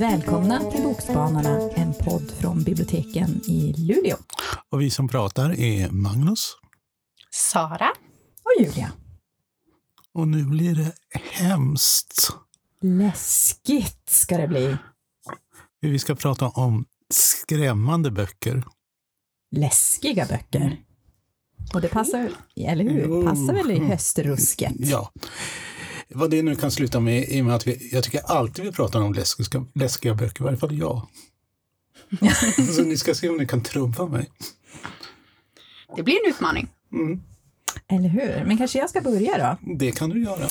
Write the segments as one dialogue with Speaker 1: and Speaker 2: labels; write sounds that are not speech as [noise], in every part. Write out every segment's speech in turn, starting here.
Speaker 1: Välkomna till Bokspanarna, en podd från biblioteken i Luleå.
Speaker 2: Och vi som pratar är Magnus.
Speaker 3: Sara.
Speaker 1: Och Julia.
Speaker 2: Och nu blir det hemskt.
Speaker 1: Läskigt ska det bli.
Speaker 2: Vi ska prata om skrämmande böcker.
Speaker 1: Läskiga böcker. Och det passar, eller hur? Passar väl i höstrusket?
Speaker 2: Ja. Vad det nu kan sluta med i och med att vi, jag tycker alltid vi pratar om läskiga, läskiga böcker, i varje fall jag. [laughs] Så ni ska se om ni kan trumfa mig.
Speaker 3: Det blir en utmaning.
Speaker 2: Mm.
Speaker 1: Eller hur? Men kanske jag ska börja då?
Speaker 2: Det kan du göra.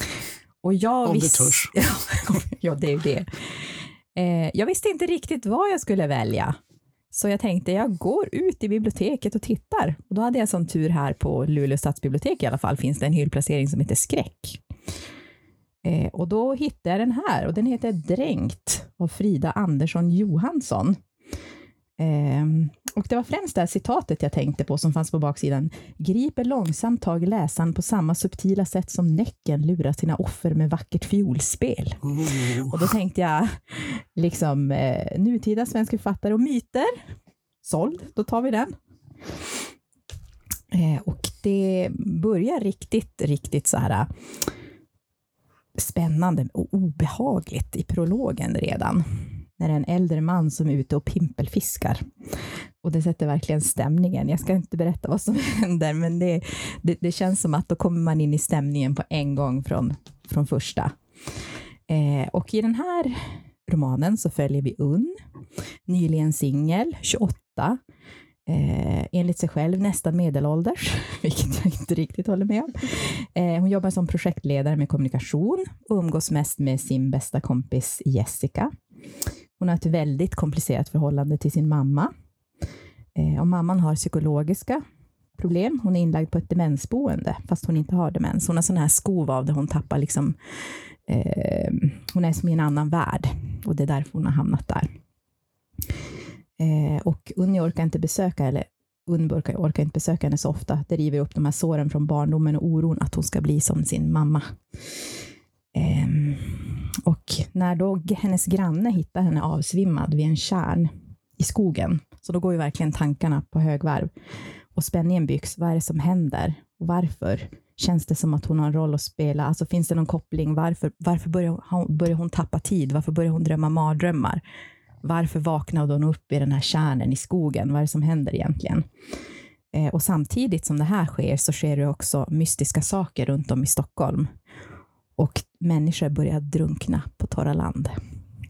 Speaker 1: Och jag
Speaker 2: Om du
Speaker 1: vis-
Speaker 2: törs. [laughs]
Speaker 1: ja, det är ju det. Eh, jag visste inte riktigt vad jag skulle välja. Så jag tänkte, jag går ut i biblioteket och tittar. Och då hade jag sån tur här på Luleå stadsbibliotek i alla fall, finns det en hyllplacering som heter Skräck. Eh, och då hittade jag den här, och den heter Dränkt av Frida Andersson Johansson. Ehm, och det var främst det här citatet jag tänkte på som fanns på baksidan. Griper långsamt tag i läsaren på samma subtila sätt som Näcken lurar sina offer med vackert fiolspel.
Speaker 2: Oh.
Speaker 1: Och då tänkte jag, liksom eh, nutida svenska författare och myter. Såld, då tar vi den. Eh, och det börjar riktigt, riktigt så här eh, spännande och obehagligt i prologen redan. När det är en äldre man som är ute och pimpelfiskar. Och det sätter verkligen stämningen. Jag ska inte berätta vad som [laughs] händer, men det, det, det känns som att då kommer man in i stämningen på en gång från, från första. Eh, och i den här romanen så följer vi Unn, nyligen singel, 28, eh, enligt sig själv nästan medelålders, [laughs] vilket jag inte riktigt håller med om. Eh, hon jobbar som projektledare med kommunikation och umgås mest med sin bästa kompis Jessica. Hon har ett väldigt komplicerat förhållande till sin mamma. Eh, och mamman har psykologiska problem. Hon är inlagd på ett demensboende, fast hon inte har demens. Hon har sådana här skov av det hon tappar liksom eh, hon är som i en annan värld och det är därför hon har hamnat där. Eh, och Unni orkar inte besöka, eller Unni orkar, orkar inte besöka henne så ofta. Det river upp de här såren från barndomen och oron att hon ska bli som sin mamma. Eh, och när då hennes granne hittar henne avsvimmad vid en kärn i skogen, så då går ju verkligen tankarna på högvarv. Och spänningen byggs. Vad är det som händer? Och varför? Känns det som att hon har en roll att spela? Alltså finns det någon koppling? Varför, varför börjar, hon, börjar hon tappa tid? Varför börjar hon drömma mardrömmar? Varför vaknade hon upp i den här kärnen i skogen? Vad är det som händer egentligen? Eh, och samtidigt som det här sker så sker det också mystiska saker runt om i Stockholm. Och människor börjar drunkna på torra land.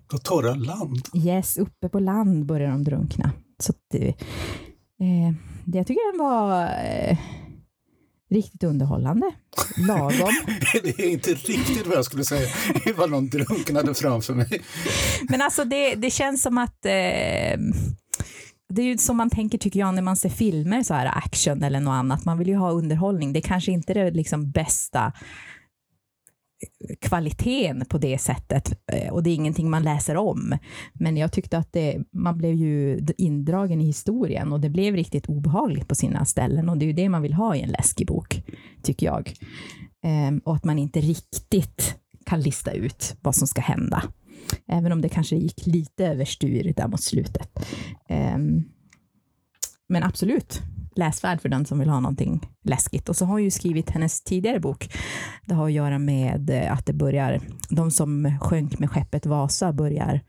Speaker 2: På torra land.
Speaker 1: Yes, uppe på land börjar de drunkna. Så det, eh, det, jag tycker den var eh, riktigt underhållande. Lagom. [laughs]
Speaker 2: Det är inte riktigt vad jag skulle säga ifall någon drunknade framför mig.
Speaker 1: Men alltså det, det känns som att eh, det är ju som man tänker tycker jag när man ser filmer så här action eller något annat. Man vill ju ha underhållning. Det är kanske inte är det liksom bästa kvaliteten på det sättet eh, och det är ingenting man läser om. Men jag tyckte att det, man blev ju indragen i historien och det blev riktigt obehagligt på sina ställen och det är ju det man vill ha i en läskig bok, tycker jag. Ehm, och att man inte riktigt kan lista ut vad som ska hända. Även om det kanske gick lite överstyr där mot slutet. Ehm, men absolut, läsvärd för den som vill ha någonting läskigt. Och så har hon ju skrivit hennes tidigare bok. Det har att göra med eh, att det börjar, de som sjönk med skeppet Vasa börjar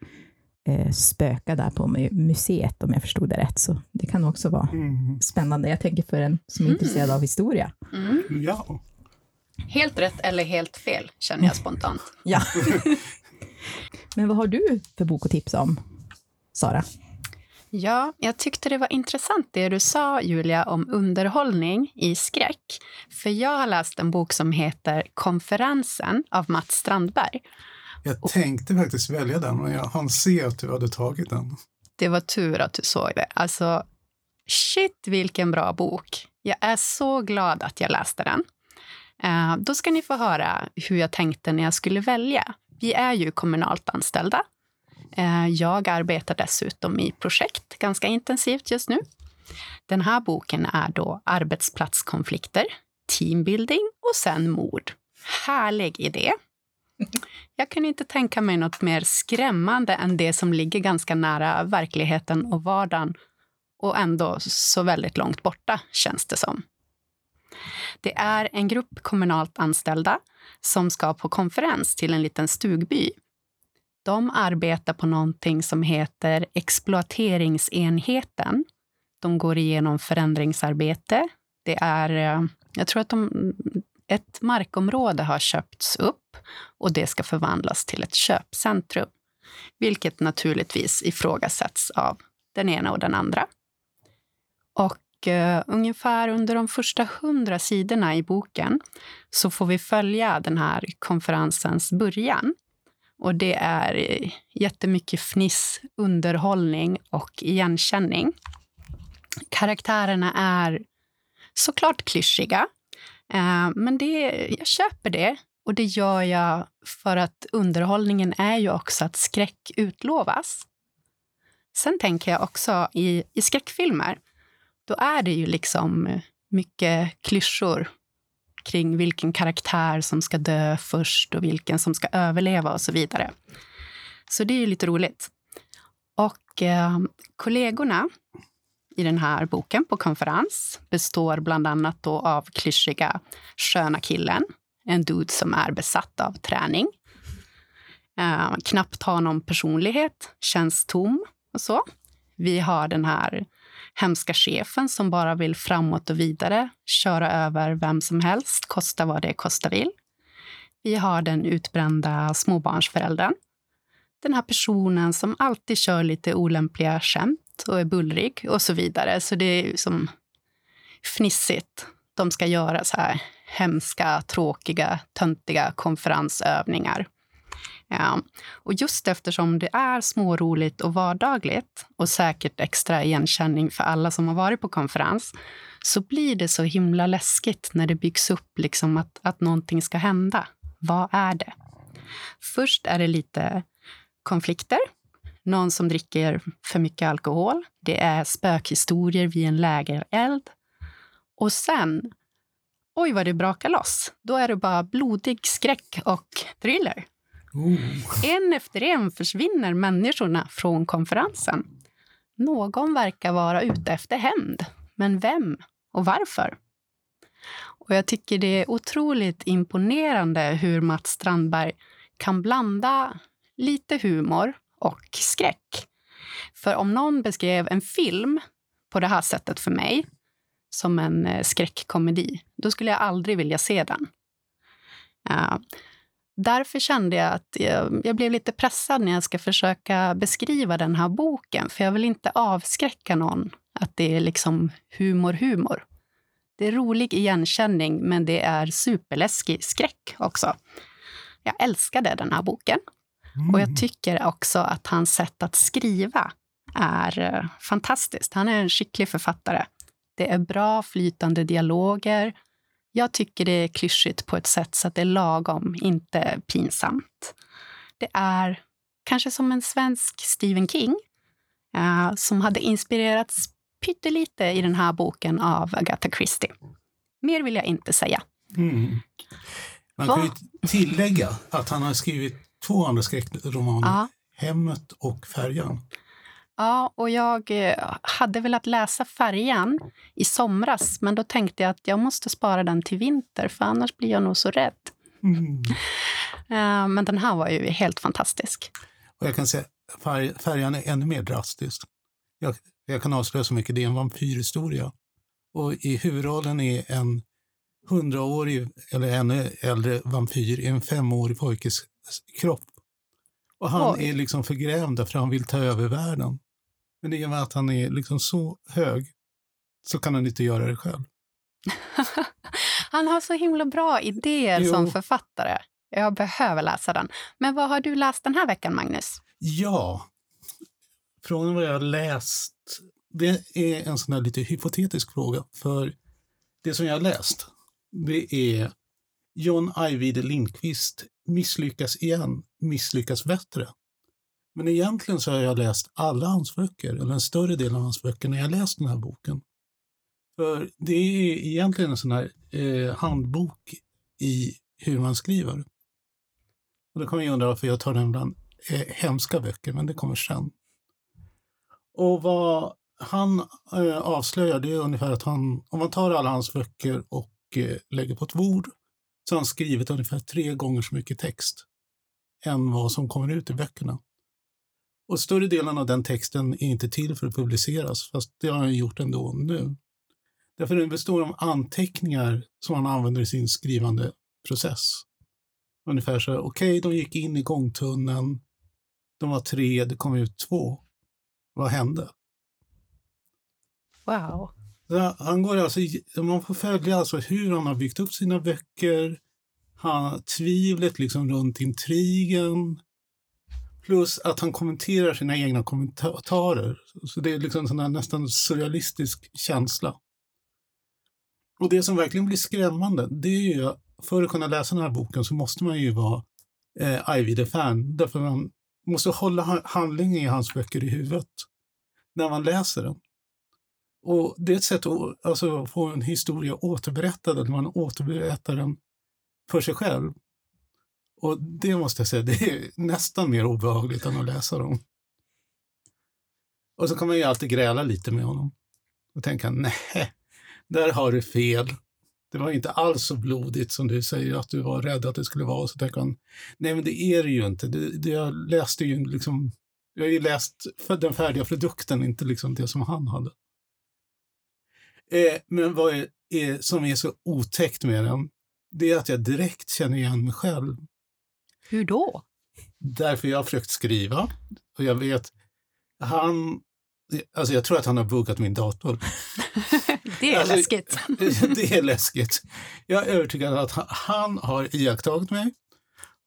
Speaker 1: eh, spöka där på mu- museet om jag förstod det rätt. Så det kan också vara
Speaker 2: Mm.
Speaker 1: spännande. Jag tänker för en som är intresserad av historia.
Speaker 3: Mm.
Speaker 2: Ja.
Speaker 3: Helt rätt eller helt fel, känner jag spontant.
Speaker 1: Ja. [laughs] Men vad har du för bok att tipsa om, Sara?
Speaker 3: Ja, jag tyckte det var intressant det du sa, Julia, om underhållning i skräck. För jag har läst en bok som heter Konferensen av Mats Strandberg.
Speaker 2: Jag tänkte faktiskt välja den, men jag hann se att du hade tagit den.
Speaker 3: Det var tur att du såg det. Alltså, shit vilken bra bok. Jag är så glad att jag läste den. Eh, då ska ni få höra hur jag tänkte när jag skulle välja. Vi är ju kommunalt anställda. Eh, jag arbetar dessutom i projekt ganska intensivt just nu. Den här boken är då arbetsplatskonflikter, teambuilding och sen mord. Härlig idé. Jag kunde inte tänka mig något mer skrämmande än det som ligger ganska nära verkligheten och vardagen och ändå så väldigt långt borta, känns det som. Det är en grupp kommunalt anställda som ska på konferens till en liten stugby. De arbetar på någonting som heter exploateringsenheten. De går igenom förändringsarbete. Det är, eh, jag tror att de, ett markområde har köpts upp och det ska förvandlas till ett köpcentrum, vilket naturligtvis ifrågasätts av den ena och den andra. Och uh, ungefär under de första hundra sidorna i boken så får vi följa den här konferensens början. Och det är jättemycket fniss, underhållning och igenkänning. Karaktärerna är såklart klyschiga, eh, men det, jag köper det. Och det gör jag för att underhållningen är ju också att skräck utlovas. Sen tänker jag också i, i skräckfilmer då är det ju liksom mycket klyschor kring vilken karaktär som ska dö först och vilken som ska överleva och så vidare. Så det är ju lite roligt. Och eh, kollegorna i den här boken på konferens består bland annat då av klyschiga sköna killen, en dude som är besatt av träning. Eh, knappt har någon personlighet, känns tom och så. Vi har den här hemska chefen som bara vill framåt och vidare, köra över vem som helst, kosta vad det kosta vill. Vi har den utbrända småbarnsföräldern. Den här personen som alltid kör lite olämpliga skämt och är bullrig och så vidare. Så det är som fnissigt. De ska göra så här hemska, tråkiga, töntiga konferensövningar. Ja. Och just eftersom det är småroligt och vardagligt och säkert extra igenkänning för alla som har varit på konferens så blir det så himla läskigt när det byggs upp liksom att, att någonting ska hända. Vad är det? Först är det lite konflikter. Någon som dricker för mycket alkohol. Det är spökhistorier vid en lägereld. Och sen, oj vad det brakar loss. Då är det bara blodig skräck och thriller. Oh. En efter en försvinner människorna från konferensen. Någon verkar vara ute efter hämnd. Men vem och varför? Och jag tycker det är otroligt imponerande hur Mats Strandberg kan blanda lite humor och skräck. För om någon beskrev en film på det här sättet för mig, som en eh, skräckkomedi, då skulle jag aldrig vilja se den. Uh, därför kände jag att jag, jag, blev lite pressad när jag ska försöka beskriva den här boken. För jag vill inte avskräcka någon att det är liksom humor-humor. Det är rolig igenkänning, men det är superläskig skräck också. Jag älskade den här boken. Mm. Och jag tycker också att hans sätt att skriva är eh, fantastiskt. Han är en skicklig författare. Det är bra flytande dialoger jag tycker det är klyschigt på ett sätt så att det är lagom, inte pinsamt. Det är kanske som en svensk Stephen King uh, som hade inspirerats pyttelite i den här boken av Agatha Christie. Mer vill jag inte säga. Mm.
Speaker 2: Man kan ju tillägga att han har skrivit två andra skräckromaner, ja. Hemmet och Färjan.
Speaker 3: Ja, och jag eh, hade velat läsa Färjan i somras men då tänkte jag att jag måste spara den till vinter för annars blir jag nog så rädd. Mm. Eh, men den här var ju helt fantastisk.
Speaker 2: Och jag kan säga färg, Färjan är ännu mer drastisk. Jag, jag kan avslöja så mycket, det är en vampyrhistoria. Och i huvudrollen är en hundraårig, eller ännu äldre vampyr i en femårig pojkes kropp. Och han Oj. är liksom förgrävd därför han vill ta över världen. Men i och med att han är liksom så hög så kan han inte göra det själv. [laughs]
Speaker 3: han har så himla bra idéer jo. som författare. Jag behöver läsa den. Men vad har du läst den här veckan, Magnus?
Speaker 2: Ja, frågan vad jag har läst. Det är en sån lite hypotetisk fråga. För det som jag har läst, det är John Ajvide Lindqvist Misslyckas igen, misslyckas bättre. Men egentligen så har jag läst alla hans böcker, eller en större del av hans böcker, när jag läst den här boken. För det är egentligen en sån här eh, handbok i hur man skriver. Och då kan man ju undra varför jag tar den bland eh, hemska böcker, men det kommer sen. Och vad han eh, avslöjar det är ungefär att han, om man tar alla hans böcker och eh, lägger på ett bord, så har han skrivit ungefär tre gånger så mycket text än vad som kommer ut i böckerna. Och större delen av den texten är inte till för att publiceras, fast det har han gjort ändå nu. Därför den består av anteckningar som han använder i sin skrivande process. Ungefär så, okej, okay, de gick in i gångtunneln, de var tre, det kom ut två. Vad hände?
Speaker 3: Wow.
Speaker 2: Han går alltså, man får följa alltså hur han har byggt upp sina böcker, han, tvivlet liksom runt intrigen, plus att han kommenterar sina egna kommentarer. Så det är liksom en nästan surrealistisk känsla. Och det som verkligen blir skrämmande, det är ju för att kunna läsa den här boken så måste man ju vara eh, Ivy-fan, därför man måste hålla handlingen i hans böcker i huvudet när man läser den. Och det är ett sätt att alltså, få en historia återberättad, att man återberättar den för sig själv. Och det måste jag säga, det är nästan mer obehagligt än att läsa dem. Och så kan man ju alltid gräla lite med honom och tänka, nej, där har du fel. Det var inte alls så blodigt som du säger att du var rädd att det skulle vara. Så tänker han, nej men det är det ju inte. Det, det jag läste ju liksom, jag har ju läst den färdiga produkten, inte liksom det som han hade. Eh, men vad är, är, som är så otäckt med den, det är att jag direkt känner igen mig själv.
Speaker 3: Hur då?
Speaker 2: Därför jag har försökt skriva och jag vet, han, alltså jag tror att han har buggat min dator. [laughs]
Speaker 3: det är alltså, läskigt. [laughs]
Speaker 2: det är läskigt. Jag är övertygad att han har iakttagit mig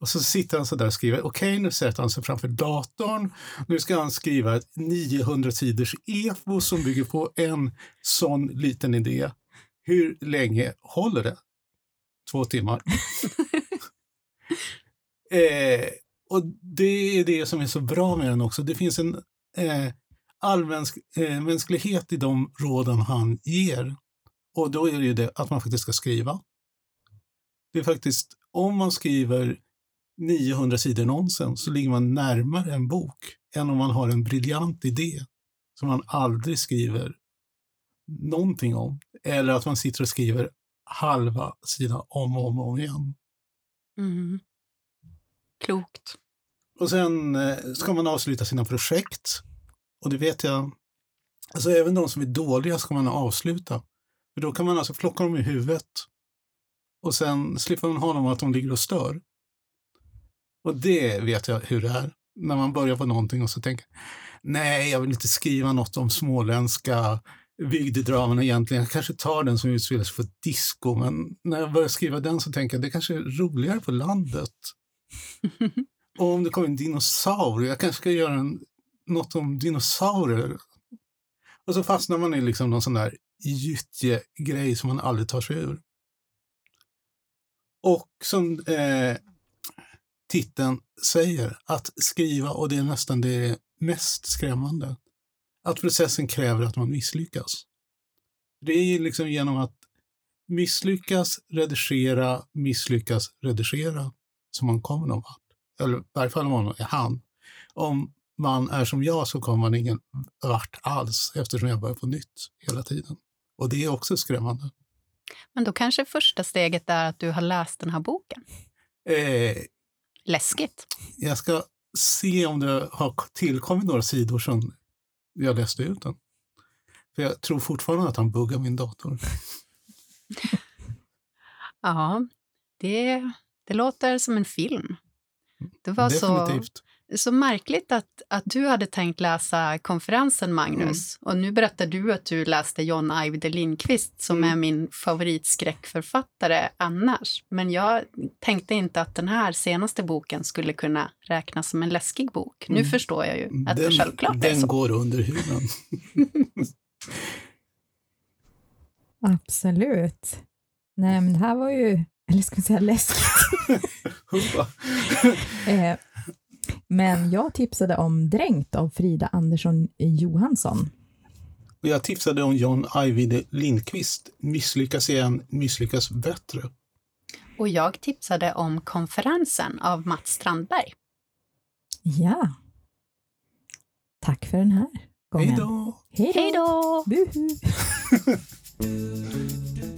Speaker 2: och så sitter han så där och skriver. Okej, okay, nu sätter han sig framför datorn. Nu ska han skriva ett 900 sidors EFO som bygger på en sån liten idé. Hur länge håller det? Två timmar. [laughs] eh, och det är det som är så bra med den också. Det finns en eh, allmänsklighet eh, i de råden han ger. Och då är det ju det att man faktiskt ska skriva. Det är faktiskt, om man skriver 900 sidor nonsens så ligger man närmare en bok än om man har en briljant idé som man aldrig skriver någonting om. Eller att man sitter och skriver halva sidan om och om, och om igen.
Speaker 3: Mm. Klokt.
Speaker 2: Och sen eh, ska man avsluta sina projekt. Och det vet jag, alltså även de som är dåliga ska man avsluta. För då kan man alltså plocka dem i huvudet och sen slipper man ha dem att de ligger och stör. Och det vet jag hur det är. När man börjar på någonting och så tänker nej, jag vill inte skriva något om småländska bygdedramerna egentligen. Jag kanske tar den som utspelar sig på disco, men när jag börjar skriva den så tänker jag det kanske är roligare på landet. [laughs] och om det kommer en dinosaurie, jag kanske ska göra en, något om dinosaurier. Och så fastnar man i liksom någon sån där gyttjegrej som man aldrig tar sig ur. Och som eh, titeln säger, att skriva, och det är nästan det mest skrämmande, att processen kräver att man misslyckas. Det är liksom genom att misslyckas, redigera, misslyckas, redigera som man kommer någon vart. Eller i varje fall om man är han. Om man är som jag så kommer man ingen vart alls eftersom jag börjar på nytt hela tiden. Och det är också skrämmande.
Speaker 3: Men då kanske första steget är att du har läst den här boken?
Speaker 2: Eh,
Speaker 3: Läskigt.
Speaker 2: Jag ska se om det har tillkommit några sidor som jag läste ut den. För jag tror fortfarande att han buggar min dator. [laughs]
Speaker 3: ja, det, det låter som en film. Det var
Speaker 2: Definitivt.
Speaker 3: så så märkligt att, att du hade tänkt läsa konferensen, Magnus. Mm. Och nu berättar du att du läste John Ajvide Lindqvist som mm. är min favoritskräckförfattare annars. Men jag tänkte inte att den här senaste boken skulle kunna räknas som en läskig bok. Nu mm. förstår jag ju att den, det självklart
Speaker 2: den
Speaker 3: är så.
Speaker 2: går under huden. [laughs]
Speaker 1: Absolut. Nej, men det här var ju, eller ska man säga läskigt? [laughs] eh, Men jag tipsade om Dränkt av Frida Andersson Johansson.
Speaker 2: Och jag tipsade om John Ajvide Lindqvist, Misslyckas igen, misslyckas bättre.
Speaker 3: Och jag tipsade om Konferensen av Mats Strandberg.
Speaker 1: Ja. Tack för den här gången.
Speaker 2: Hej då!
Speaker 1: Hej
Speaker 3: då! [laughs]